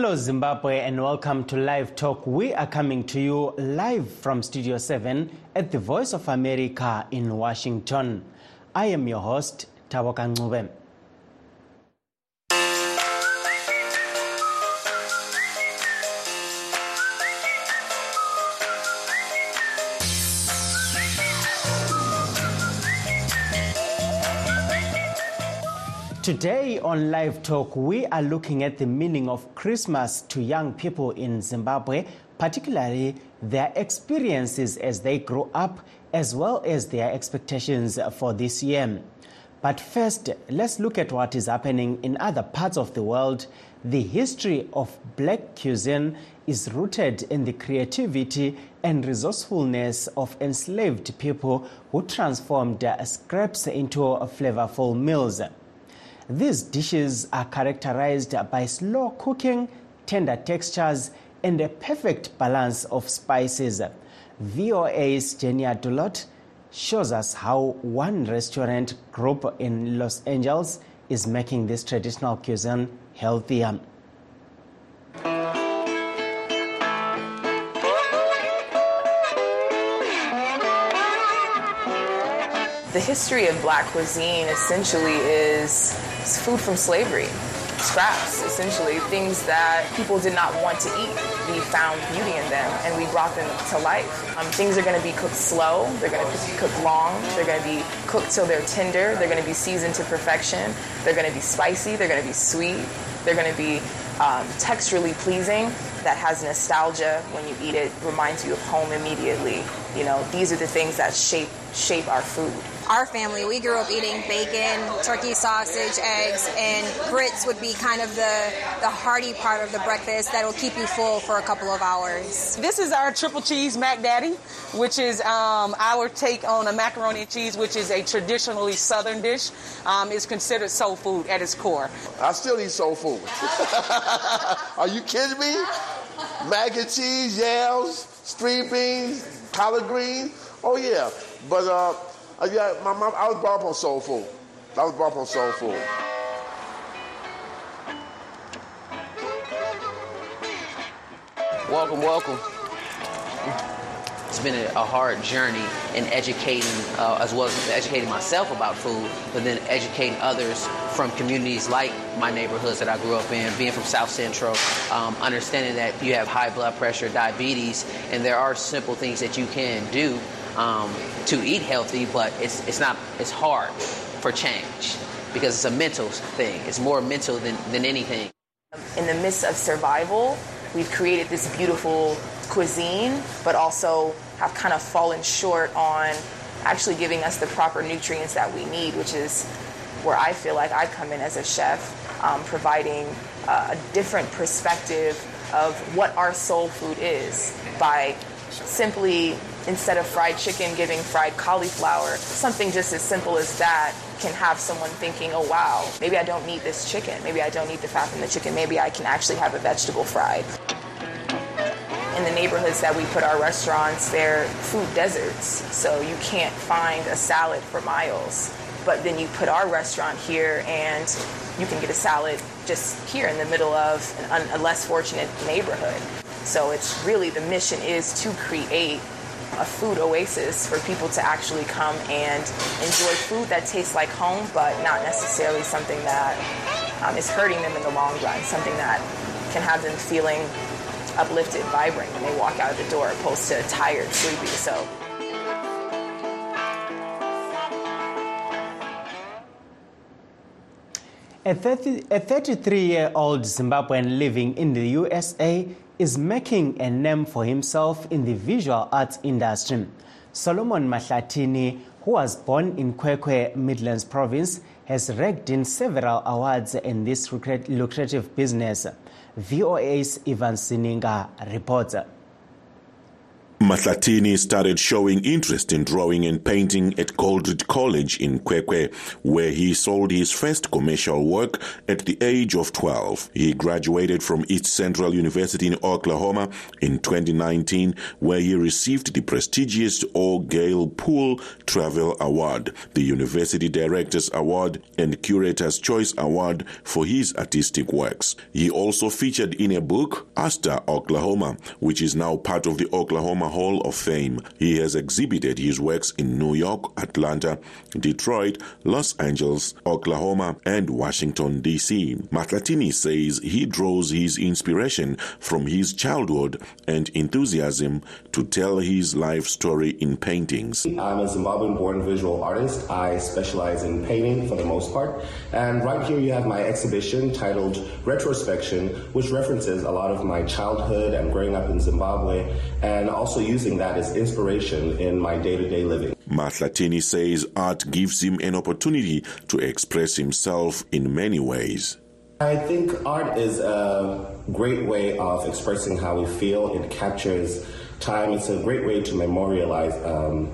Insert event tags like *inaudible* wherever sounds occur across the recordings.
Hello, Zimbabwe, and welcome to Live Talk. We are coming to you live from Studio 7 at the Voice of America in Washington. I am your host, Taboka Ncube. Today on Live Talk, we are looking at the meaning of Christmas to young people in Zimbabwe, particularly their experiences as they grow up, as well as their expectations for this year. But first, let's look at what is happening in other parts of the world. The history of black cuisine is rooted in the creativity and resourcefulness of enslaved people who transformed scraps into flavorful meals. These dishes are characterized by slow cooking, tender textures, and a perfect balance of spices. VOA's Genia Dulot shows us how one restaurant group in Los Angeles is making this traditional cuisine healthier. The history of black cuisine essentially is food from slavery. Scraps, essentially, things that people did not want to eat. We found beauty in them and we brought them to life. Um, things are going to be cooked slow, they're going to be cooked long, they're going to be cooked till they're tender, they're going to be seasoned to perfection, they're going to be spicy, they're going to be sweet, they're going to be um, texturally pleasing that has nostalgia when you eat it reminds you of home immediately you know these are the things that shape shape our food our family, we grew up eating bacon, turkey sausage, eggs, and grits would be kind of the, the hearty part of the breakfast that'll keep you full for a couple of hours. This is our triple cheese mac daddy, which is um, our take on a macaroni and cheese, which is a traditionally southern dish. Um, it's considered soul food at its core. I still eat soul food. *laughs* Are you kidding me? Mac and cheese, yams, string beans, collard greens. Oh yeah, but uh, uh, yeah, my mom. I was brought up on soul food. I was brought up on soul food. Welcome, welcome. It's been a, a hard journey in educating, uh, as well as educating myself about food, but then educating others from communities like my neighborhoods that I grew up in, being from South Central, um, understanding that you have high blood pressure, diabetes, and there are simple things that you can do um, to eat healthy, but it's, it's not, it's hard for change because it's a mental thing. It's more mental than, than anything. In the midst of survival, we've created this beautiful cuisine, but also have kind of fallen short on actually giving us the proper nutrients that we need, which is where I feel like I come in as a chef, um, providing uh, a different perspective of what our soul food is by simply instead of fried chicken giving fried cauliflower something just as simple as that can have someone thinking oh wow maybe i don't need this chicken. Maybe i don't need the fat from the chicken. Maybe i can actually have a vegetable fried. In the neighborhoods that we put our restaurants they're food deserts so you can't find a salad for miles. But then you put our restaurant here and you can get a salad just here in the middle of an, a less fortunate neighborhood. So it's really the mission is to create a food oasis for people to actually come and enjoy food that tastes like home, but not necessarily something that um, is hurting them in the long run, something that can have them feeling uplifted, vibrant when they walk out of the door, opposed to tired, sleepy. So. A 33 year old Zimbabwean living in the USA is making a name for himself in the visual arts industry. Solomon Mahlatini, who was born in Kwekwe, Midlands Province, has racked in several awards in this lucrative business. VOA's Ivan Sininga reports. Mahlatini started showing interest in drawing and painting at Goldridge College in Kwekwe, where he sold his first commercial work at the age of 12. He graduated from East Central University in Oklahoma in 2019, where he received the prestigious O. Gail Poole Travel Award, the University Directors Award, and Curator's Choice Award for his artistic works. He also featured in a book, Asta, Oklahoma, which is now part of the Oklahoma Hall of Fame. He has exhibited his works in New York, Atlanta, Detroit, Los Angeles, Oklahoma, and Washington, D.C. Mahlatini says he draws his inspiration from his childhood and enthusiasm to tell his life story in paintings. I'm a Zimbabwean born visual artist. I specialize in painting for the most part. And right here you have my exhibition titled Retrospection, which references a lot of my childhood and growing up in Zimbabwe and also also using that as inspiration in my day to day living. Mahlatini says art gives him an opportunity to express himself in many ways. I think art is a great way of expressing how we feel. It captures time. It's a great way to memorialize um,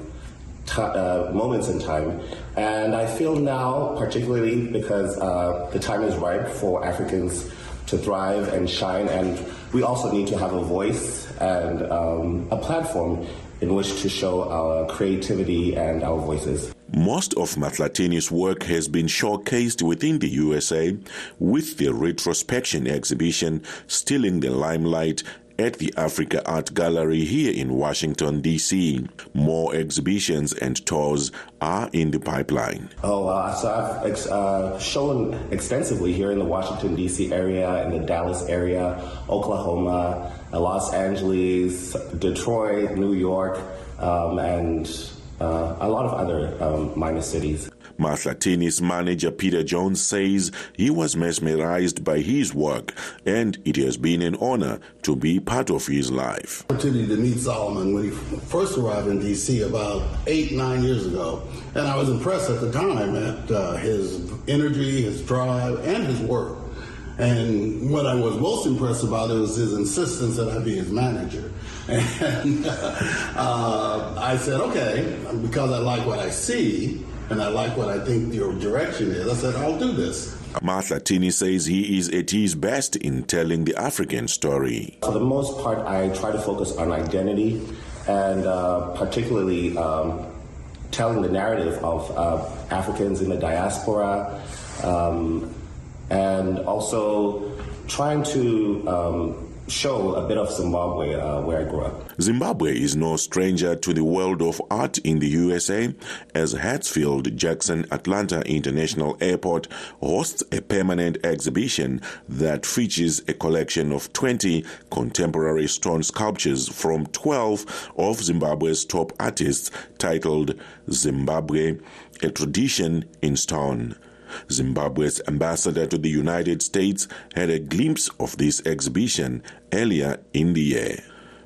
t- uh, moments in time. And I feel now, particularly because uh, the time is ripe for Africans to thrive and shine, and we also need to have a voice and um, a platform in which to show our creativity and our voices. Most of Mahlatini's work has been showcased within the USA, with the retrospection exhibition stealing the limelight at the Africa Art Gallery here in Washington, D.C. More exhibitions and tours are in the pipeline. Oh, uh, so I've ex- uh, shown extensively here in the Washington, D.C. area, in the Dallas area, Oklahoma, uh, Los Angeles, Detroit, New York, um, and uh, a lot of other um, minor cities. Mahlatini's manager Peter Jones says he was mesmerized by his work and it has been an honor to be part of his life. Opportunity to meet Solomon when he first arrived in D.C. about eight, nine years ago. And I was impressed at the time at uh, his energy, his drive, and his work. And what I was most impressed about was his insistence that I be his manager. *laughs* And uh, I said, okay, because I like what I see, and I like what I think your direction is. I said, I'll do this. Mahlatini says he is at his best in telling the African story. For the most part, I try to focus on identity and uh, particularly um, telling the narrative of uh, Africans in the diaspora um, and also trying to um, show a bit of Zimbabwe uh, where I grew up. Zimbabwe is no stranger to the world of art in the USA as Hartsfield Jackson Atlanta International Airport hosts a permanent exhibition that features a collection of 20 contemporary stone sculptures from 12 of Zimbabwe's top artists titled Zimbabwe, a tradition in stone. Zimbabwe's ambassador to the United States had a glimpse of this exhibition earlier in the year.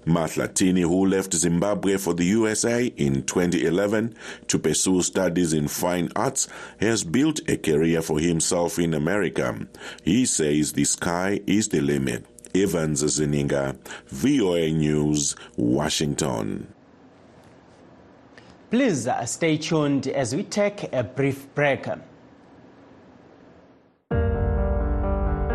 Mahlatini, who left Zimbabwe for the USA in 2011 to pursue studies in fine arts, has built a career for himself in America. He says the sky is the limit. Evans Zininga, VOA News, Washington. Please uh, stay tuned as we take a brief break.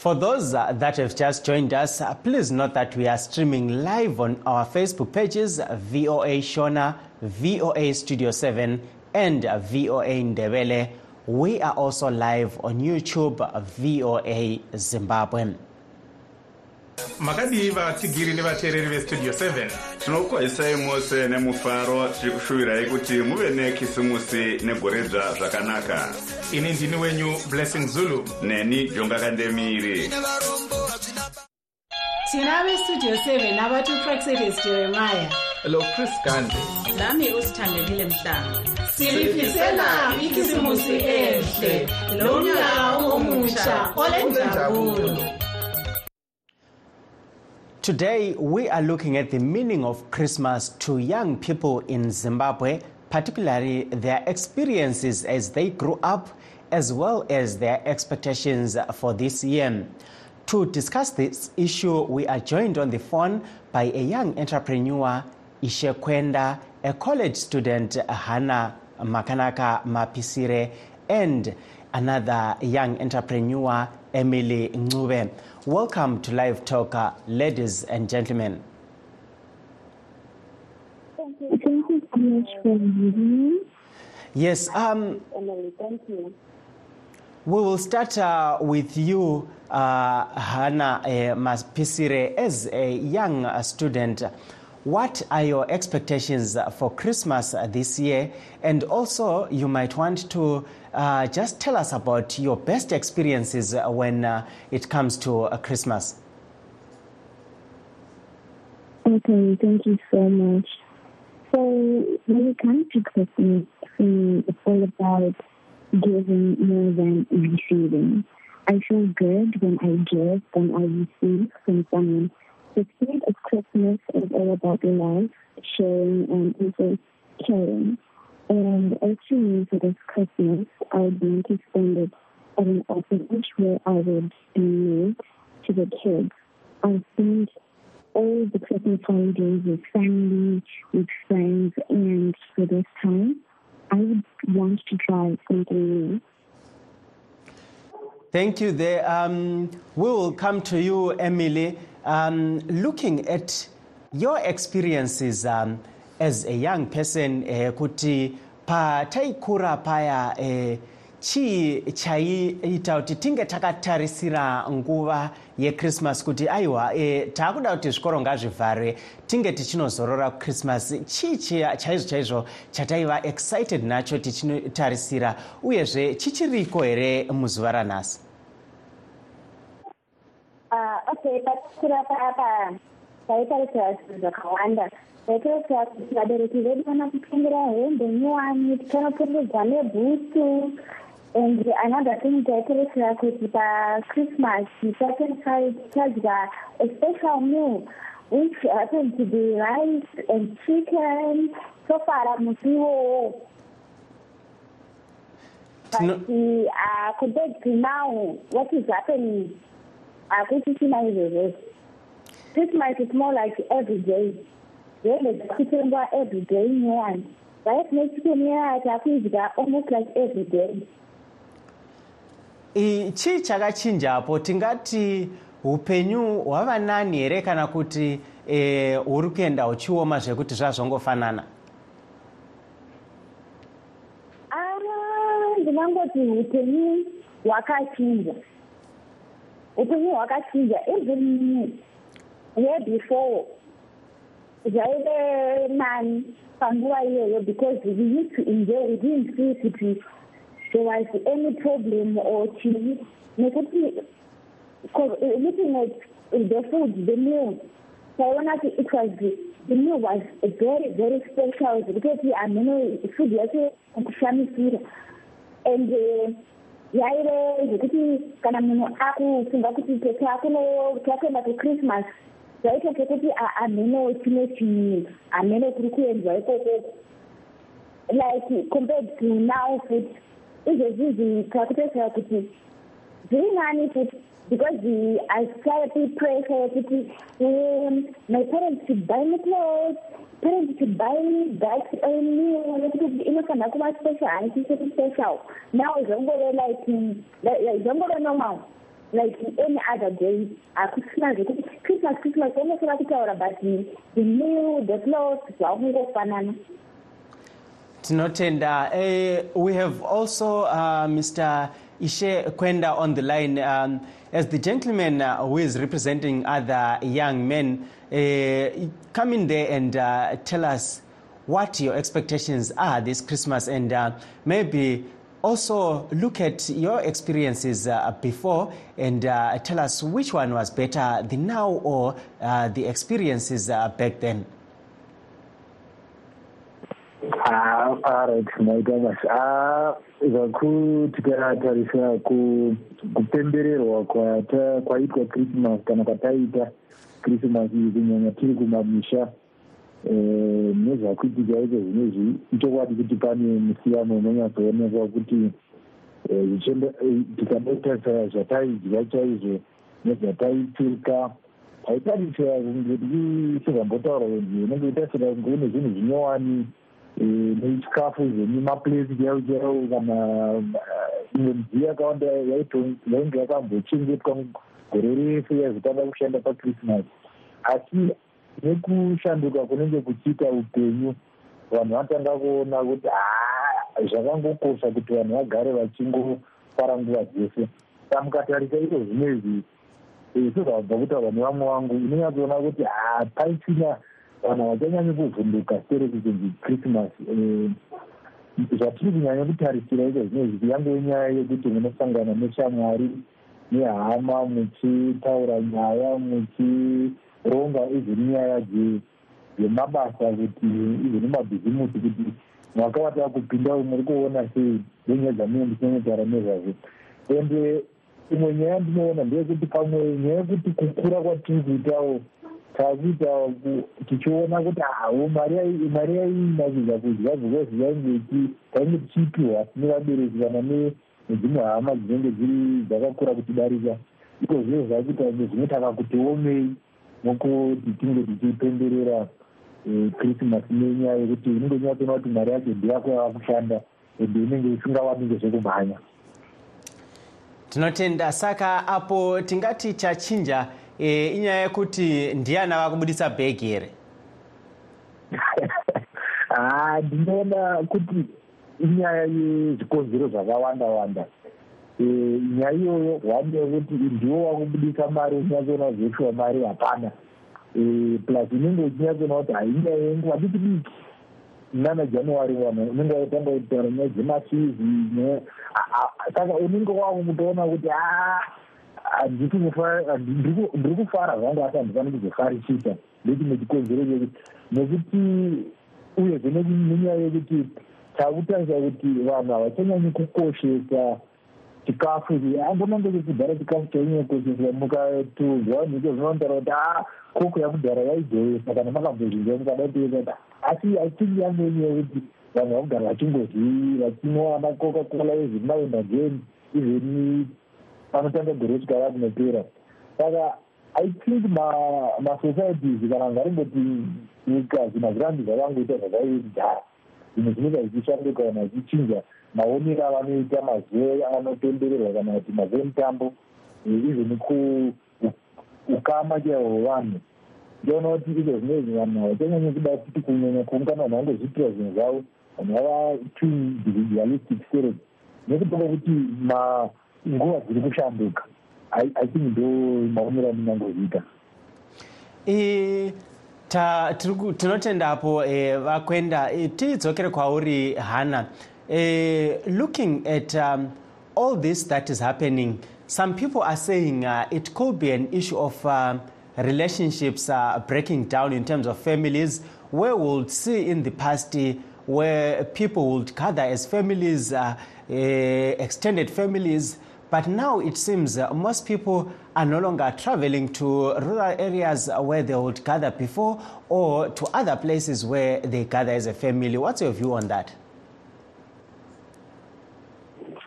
For those that have just joined us, please note that we are streaming live on our Facebook pages VOA Shona, VOA Studio 7, and VOA Ndebele. We are also live on YouTube, VOA Zimbabwe. Makadii vatsigiri nevateereri vestudio 7 tinokukwazisai mose nemufaro tiri kushuvirai kuti muve nekisimusi negoredzva zvakanaka. Ini ndini wenyu blessing zulu. Neni jonga kandemiri. Tina vestudio 7 avatopraxetes jeremiah lo chris gande nami usithandekile mhlanga. Silifisela ikisimusi ehle. Lomnyaka omutsha olenjabulo Today, we are looking at the meaning of Christmas to young people in Zimbabwe, particularly their experiences as they grew up, as well as their expectations for this year. To discuss this issue, we are joined on the phone by a young entrepreneur, Ishe Kwenda, a college student, Hannah Makanaka Mapisire, and another young entrepreneur, Emily Ncube. Welcome to Live Talk, uh, ladies and gentlemen. Thank you. Thank you so much for having me. Yes, um, Emily, thank you. we will start uh, with you, uh, Hannah uh, Mapisire, as a young uh, student. What are your expectations for Christmas this year? And also, you might want to uh, just tell us about your best experiences when uh, it comes to uh, Christmas. Okay, thank you so much. So, when it comes to Christmas, it's all about giving more than receiving. I feel good when I give than I receive from someone. The spirit of Christmas is all about love, sharing, and also caring. And actually, for this Christmas, I would want to spend it at an orphanage where I would donate to the kids. I spend all the Christmas holidays with family, with friends, and for this time, I would want to try something new. Thank you. There, um, we will come to you, Emily. Um, looking at your experiences um, as a young person, eh, kuti pataikura paya eh, chii chaiita kuti tinge takatarisira nguva yechristmas kuti aiwa e, taakuda kuti zvikoro ngazvivharwe tinge tichinozorora kuchristmas chii chaizvo chaizvo chataiva excited nacho tichinotarisira uyezve chichiriko here muzuva ranhasi okay, patakura papa taitarisira zvinhu zvakawanda taitarisira kuti vabereki vedu vana kutengera hembe nyowani tikanopfekedzwa nebhutsu and another thing taitarisira kuti pachristmas tichapensai tichadya a special meal which happened to be rice and chicken. So far musi iwowo but uh, compared to now? What is happening hakusisina izvozvo christmas is more like every day. Hembe dzakutengwa every day nyowani right nechicken iya takuidya almost like every day. Chii chakachinjapo tingati upenyu hwava nani here kana kuti eh, huri kuenda huchioma zvekuti zvazvongofanana ndinangoti upenyu hwakachinja upenyu hwakachinja even year before zvaive nani panguva iyoyo because we used to enjoy we didn't see kuti there was any problem or chii nekuti looking at the food the meal. Taiona kuti it was the meal was very very special because zvekutoti hamene food yacho kushamisira and uh, yaive zvekuti kana munhu akufunga kuti takuenda kuchristmas zvaita sekuti hamhenewo chimwe chinhu hamhene kuri kuenzwa ikokoko like compared to now futi izvezvizvi takutosira kuti zviri nani futi because anxiety pressure yekuti my parents should buy me clothes parents should buy that meal yekuti inofanira kuva special haisisiri special. Now zvongove like um, like- like zvongove normal like any other day hakusina zvekuti christmas christmas unofanira kutaura but the meal the cloth zvakungofanana tinotenda uh, we have also uh, mr ishe kwenda on the line um, as the gentleman uh, who is representing other young men uh, come in there and uh, tell us what your expectations are this christmas and uh, maybe also look at your experiences uh, before and uh, tell us which one was better the now or the experiences back then alright maita basa zvaku tikatarisa kupembererwa kwaitwa christmas kana kwataita christmas iyi kunyanya tiri kumamisha nezvakuitika icho zvinezvi ichokwadi kuti pane musiyano unonyatsoonekwa kuti tikadatarisa zvataidya chaizvo nezvataipfeka taitarisira kunge tichizambotaura kunge unenge utarisira kunge une zvinhu zvinyowani nechikafu zvemimapulesi chaivo chaivo kana imwe midziyo yakawanda yainge yakambochengetwa gore rese yaizotanga kushanda pachristmas. Asi nekushanduka kunenge kuchiita upenyu vanhu vatanga kuona kuti haa zvakangokosha kuti vanhu vagare vachingofara nguva dzese. Saka mukatarisa iro zvinezvi sezvabva kutaura nevamwe vangu inonyatsoona kuti haa paisina vanhu havachanyanyi kuvhunduka sere kuchinzi christmas zvatiri kunyanya kutarisira iko zvinezvi yange nyaya yekuti munosangana neshamwari nehama muchitaura nyaya muchironga izvini nyaya dzemabasa kuti izvini mabhizimusi kuti mwaka watava kupinda muri kuona sei nenyaya dzamune ndichinonyataura nezvazvo. Ende imwe nyaya ndinoona ndeyekuti pamwe nyaya yekuti kukura kwatiri kuitawo takuita tichiona kuti hawo mari yainakidza kudya because yainge tainge tichipiwa nevabereki kana nedzimwe hama dzinenge dziri dzakakura kutidarika. Iko zviro zvakuita nge zvinotaka kuti omei nokuti tinge tichipemberera christmas nenyaya yekuti unenge unyatsoona kuti mari yacho ndeyako yava kushanda ende inenge isingawanike zvekumhanya tinotenda saka apo tingati chachinja e, inyaya yekuti ndiani ava kubudisa bhegi here? Ha *laughs* ndinoona kuti inyaya yezvikonzero zvakawanda wanda. Nyaya iyoyo one yekuti ndiwo wakubudisa mari uchinyatsoona zveshuwa mari hapana. Plus unenge uchinyatsoona kuti hainyaya yenguva diki diki? Nana january vanhu unenge waitanga kutaura nyaya dzemafizi saka unenge wakutoona kuti a ndiri kufara zvangu asi handifani kuzofarisisa ndechimwe chikonzero chekuti nekuti uyezve nenyaya yekuti takutarisa kuti vanhu havachanyanyi kukoshesa chikafu ambonange chekudhara chikafu chainyanya kukosheswa mukatuzwa nhiko zvinotaura kuti a koko yakudhara yaijoyesa kana makambozvinzwa mukadaitoeta asi achingi yange yenyaya yekuti vanhu vakugara vachingozvii vachimwa ana coca cola ezvimaenda geni ivheni panotanga gore kusvika rakunopera saka i think masocieties kana ngaringoti nyika zvina hazvirambi zvakangoita zvakaidhara zvimwe zvinenge zvichishanduka kana zvichinja maonero avanoita mazuva anopembererwa kana kuti mazuva emutambo. Even ukama chaivo hwevanhu. Ndiona kuti izvo zvinezvi vanhu havachanyanyi kuda kuti kunyanya kuungana vanhu vangozvitira zvinhu zvavo vanhu vava too individualistic spirit nekutonga kuti nguva dziri kushanduka i think ndo maonero amunangozviita tinotendapo vakwenda tidzokere kwauri hana. Looking at um, all this that is happening some people are saying uh, it could be an issue of uh, relationships uh, breaking down in terms of families. Where we'll see in the past where people would gather as families uh, uh, extended families but now it seems most people are no longer traveling to rural areas where they would gather before or to other places where they gather as a family. What's your view on that?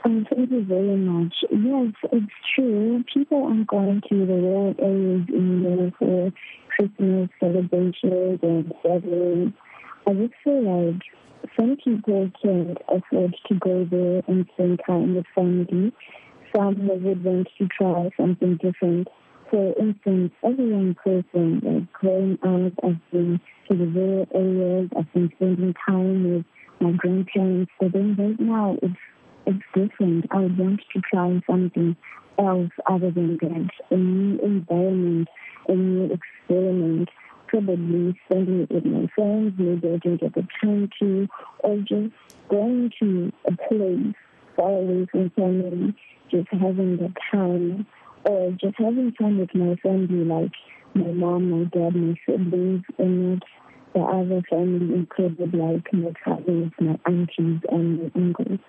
Um, thank you very much. Yes, it's true. People aren't going to the rural areas in for Christmas celebrations and gatherings. I just feel like some people can't afford to go there and spend time with family. Some would want to try something different. For instance, as a young person, like growing up, I've been to the rural areas, I've been spending time with my grandparents, but then right now it's it's different. I would want to try something else other than that, a new environment, a new experiment, probably spending it with my friends, maybe I didn't get the time to, or just going to a place far away from family, just having the time, or just having time with my family, like my mom, my dad, my siblings, and not the other family included, like my cousins, my aunties, and my uncles.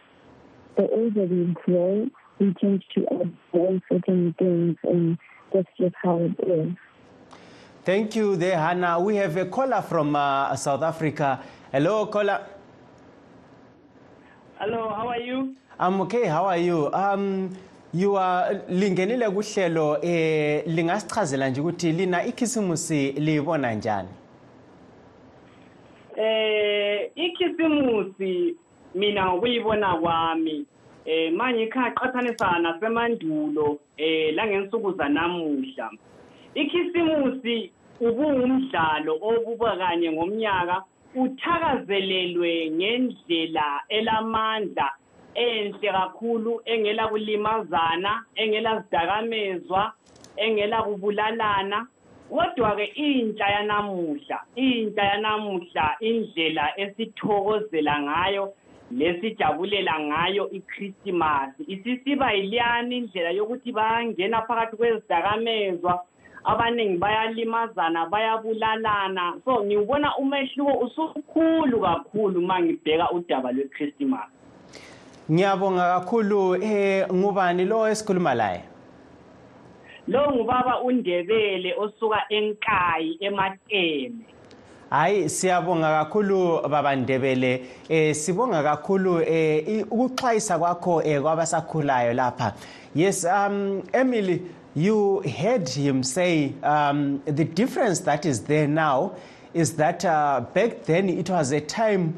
The older we grow, we tend to avoid certain things, and that's just how it is. Thank you there, Hannah. We have a caller from uh, South Africa. Hello, caller. Hello, how are you? I'm okay. How are you? Um, you are lingenile kuhlelo eh lingasichazela nje ukuthi lina ikhisimusi libona njani? Eh ikhisimusi mina ngokuyibona kwami eh mangikha qathanisa nasemandulo eh la ngensuku zanamuhla ikhisimusi ubungumdlalo obuba kanye ngomnyaka uthakazelelwe ngendlela elamandla enhle kakhulu engela kulimazana engela zidakamezwa engela kubulalana kodwa-ke intsha yanamuhla intsha yanamuhla indlela esithokozela ngayo lesijabulela ngayo ikhrisimasi isisiba yiliyani indlela yokuthi bayangena phakathi kwezidakamezwa abaningi bayalimazana bayabulalana. So ngiwubona umehluko usukhulu kakhulu uma ngibheka udaba lwekhrisimasi Ngiyabonga kakhulu. Eh ngubani lo esikhuluma laye? lo ngubaba undebele osuka enkayi emateme Hayi siyabonga kakhulu baba Ndebele. Eh sibonga kakhulu eh ukuxhayisa kwakho eh kwabasakhulayo lapha. Yes um Emily you heard him say um the difference that is there now is that uh, back then it was a time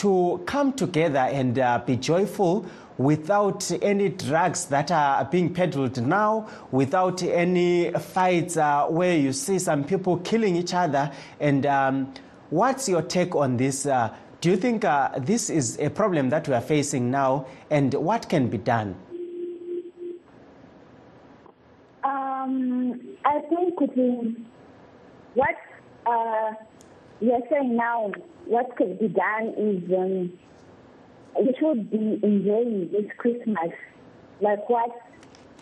to come together and uh, be joyful without any drugs that are being peddled now, without any fights uh, where you see some people killing each other. And um, what's your take on this? Uh, do you think uh, this is a problem that we are facing now, and what can be done? Um, I think what uh, you're now, what could be done is um, we should be enjoying this Christmas like what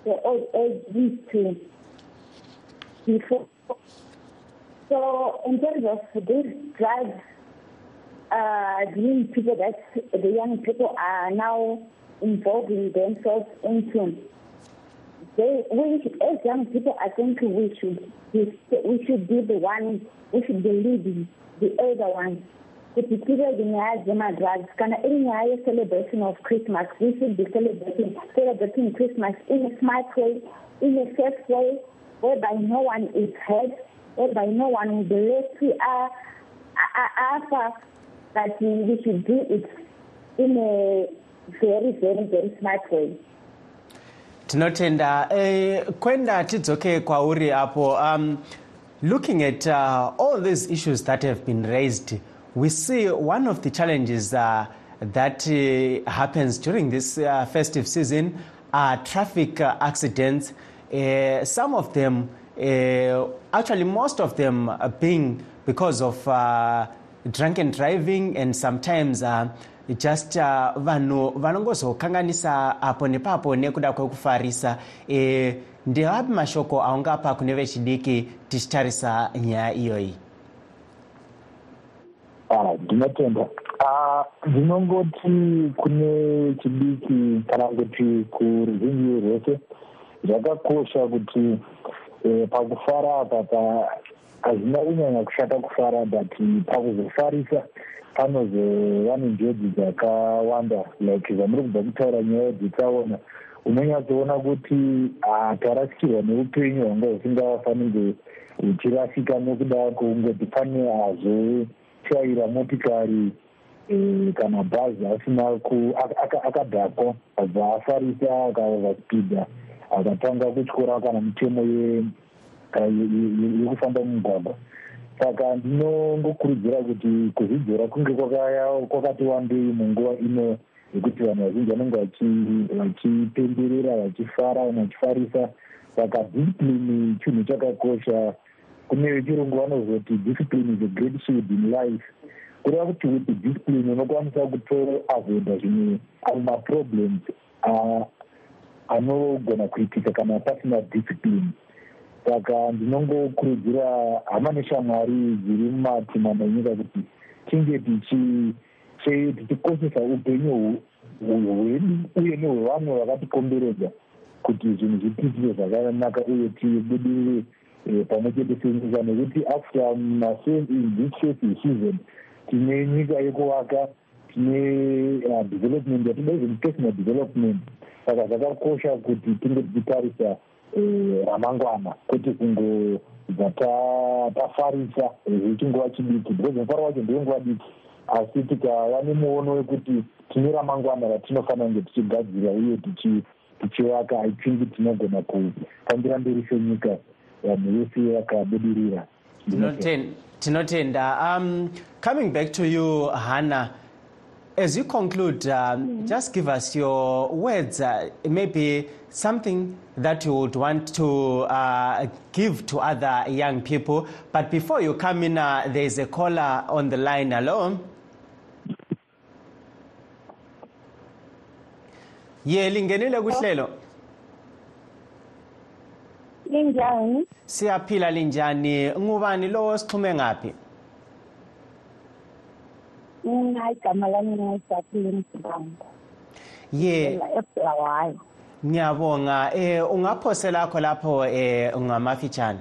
the old age used to before. So in terms of this drive, uh, the people that the young people are now involving themselves into, they, we as young people, I think we should be, we should be the one, we should be leading the elder ones. Kuti tive zinyaya zemadrugs kana iri nyaya yecelebration of Christmas, we should be celebrating celebrating Christmas in a smart way, in a safe way, whereby no one is hurt, whereby no one will be left to uh, after that we, we should do it in a very, very, very smart way. tinotenda eh, kwenda tidzoke kwauri apo um, looking at uh, all these issues that have been raised we see one of the challenges uh, that uh, happens during this uh, festive season are traffic uh, accidents. Uh, some of them actually most of them being because of drunken driving and sometimes just vanhu vanongozokanganisa apo nepapo nekuda kwekufarisa ndeapi mashoko aungapa kune vechidiki tichitarisa nyaya iyoyi? Ndinotenda. Ndinongoti kune chidiki kana kuti kuruzhinji rwese zvakakosha kuti pakufara apa hazvina kunyanya kushata kufara but pakuzofarisa panozova nenjodzi dzakawanda like zvamuri kubva kutaura nyaya dzetaona unonyatsoona kuti tarasikirwa neupenyu hwanga husingafanirwe huchirasika nekuda kwekungoti pane azotyaira motikari eh, kana bhazi asina akadhakwa abva afarisa akava spida akatanga kutyora kana mitemo ye- ka- ye- ye- yekufamba mumugwagwa. Saka ndinongokurudzira kuti kuzvidzora kunge kwakati wandei munguva ino yekuti vanhu vazhinji vanenge vachi- vachipemberera vachifara vanhu vachifarisa. Saka discipline chinhu chakakosha. Kune vechirungu vanozoti discipline is a great shield in life. Kureva kuti with discipline unokwanisa kutoavhoida zvimwe amwe maproblems anogona kuitika kana pasina discipline saka ndinongokurudzira hama neshamwari dziri mumatimana enyika kuti tinge tichikoshesa upenyu hwe- hwe- hwedu uye nehwevamwe vakatikomberedza kuti zvinhu zvitiitike zvakanaka uye tibudirire eh, pamwe chete senyika nekuti after mase- in this first season tine nyika yekuvaka tine uh, development even personal development. Saka zvakakosha kuti tinge tichitarisa ramangwana kwete kungobva ta- tafarisa eh, zvechinguva chidiki. Because mufaro wacho ndewenguva diki. Asi tikava nemuono wekuti tine ramangwana ratinofanira kunge tichigadzira uye tichi- tichivaka. I think tinogona kufambira mberi senyika vanhu vese vakabudirira. Tinoten- tinotenda. Um, coming back to you hannah as you conclude um, just give us your words. Uh, maybe something that you would want to uh, give to other young people. But before you come in uh, there is a caller on the line. Hello? Ye lingenile kuhlelo? Linjani? Siyaphila linjani? Ngubani lo sixhume ngaphi mina igama lami ngayijabule msibanda ye. Ebulawayo ngiyabonga. Eh ungaphosela lakho lapho eh ngamafitshane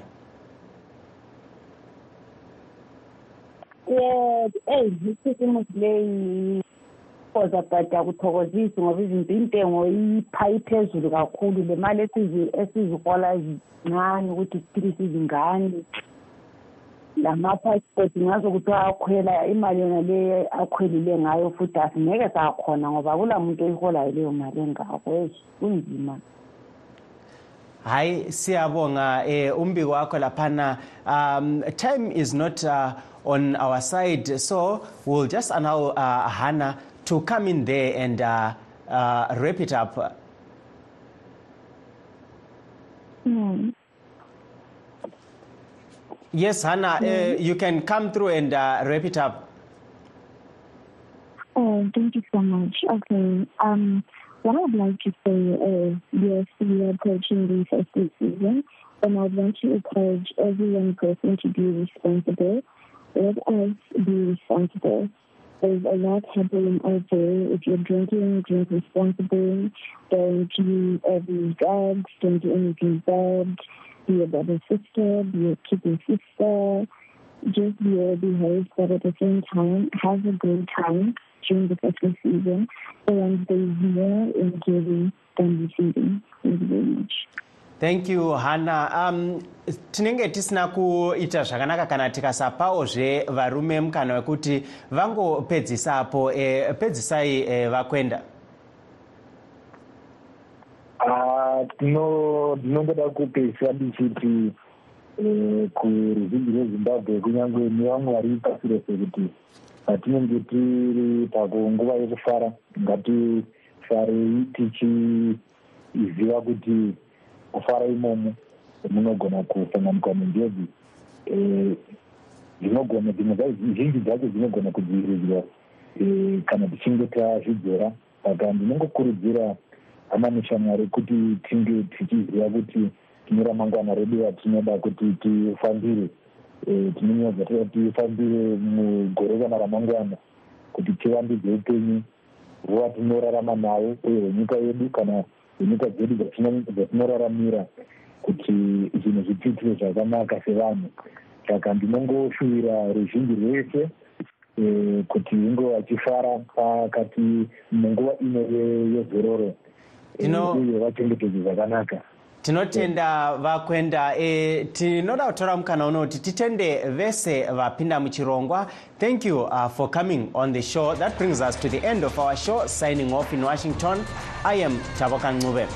ye eyi ikhisimusi leyi koza bhada kuthokozisi ngoba izinto intengo ipha iphezulu kakhulu. Le mali esizi- esizihola zincane ukuthi siphilise izingane lama-passport ngazo kuthiwa akhwela imali yona le akhwelile ngayo futhi asingeke sakhona ngoba kula muntu oyiholayo leyo mali engako. Eyi kunzima. Hayi siyabonga eh umbiko wakho laphana. Um time is not uh, on our side so we'll just allow uh, hannah to come in there and uh, uh, wrap it up. Mm. Yes hannah uh, you can come through and uh, wrap it up Oh, thank you so much. Okay. Um, what I would like to say is, yes, we are approaching the festive season, and I would want to encourage every young person to be responsible. Let us be responsible. There's a lot happening out there. If you're drinking, drink responsibly. Don't do every drugs. Don't do anything bad. Be a better sister. Be a keeping sister just be well behaved, but at the same time, have a great time during the festive season. And there's more in giving than receiving. Thank you very much. thank you hannah um, tinenge tisina kuita zvakanaka kana tikasapawozve varume mukana wekuti vangopedzisapo eh, pedzisai eh, vakwenda Tino- ndinongoda kupedzisa ndichiti eh, kuruzhinji rwezimbabwe kunyange nevamwe vari pasi rese kuti patinenge tiri pakunguva yekufara ngatifarei tichiziva kuti kufara imomo munogona kusanganikwa nenjodzi. Eh, dzinogona dzimwe zhinji dzacho dzinogona kudzivirirwa eh, kana tichinge tazvidzora. Saka ndinongokurudzira hama neshamwari kuti tinge tichiziva kuti tine ramangwana redu ratinoda kuti tifambire. Eh, tinonyaza toda tifambire mugore kana ramangwana kuti tivandudze upenyu hwatinorarama nawo uye hwenyika yedu kana hwenyika dzedu dzatino- dzatinoraramira kuti zvinhu zvitiitire zvakanaka sevanhu. Saka ndinongoshuvira ruzhinji rwese eh, kuti inge vachifara pakati munguva ino ye- yezororo vachengetedze zvakanaka. Tinotenda vakwenda e, tinoda kutora mukana uno kuti titende vese vapinda muchirongwa. Thank you uh, for coming on the show. That brings us to the end of our show signing off in washington. I am tavoka ncube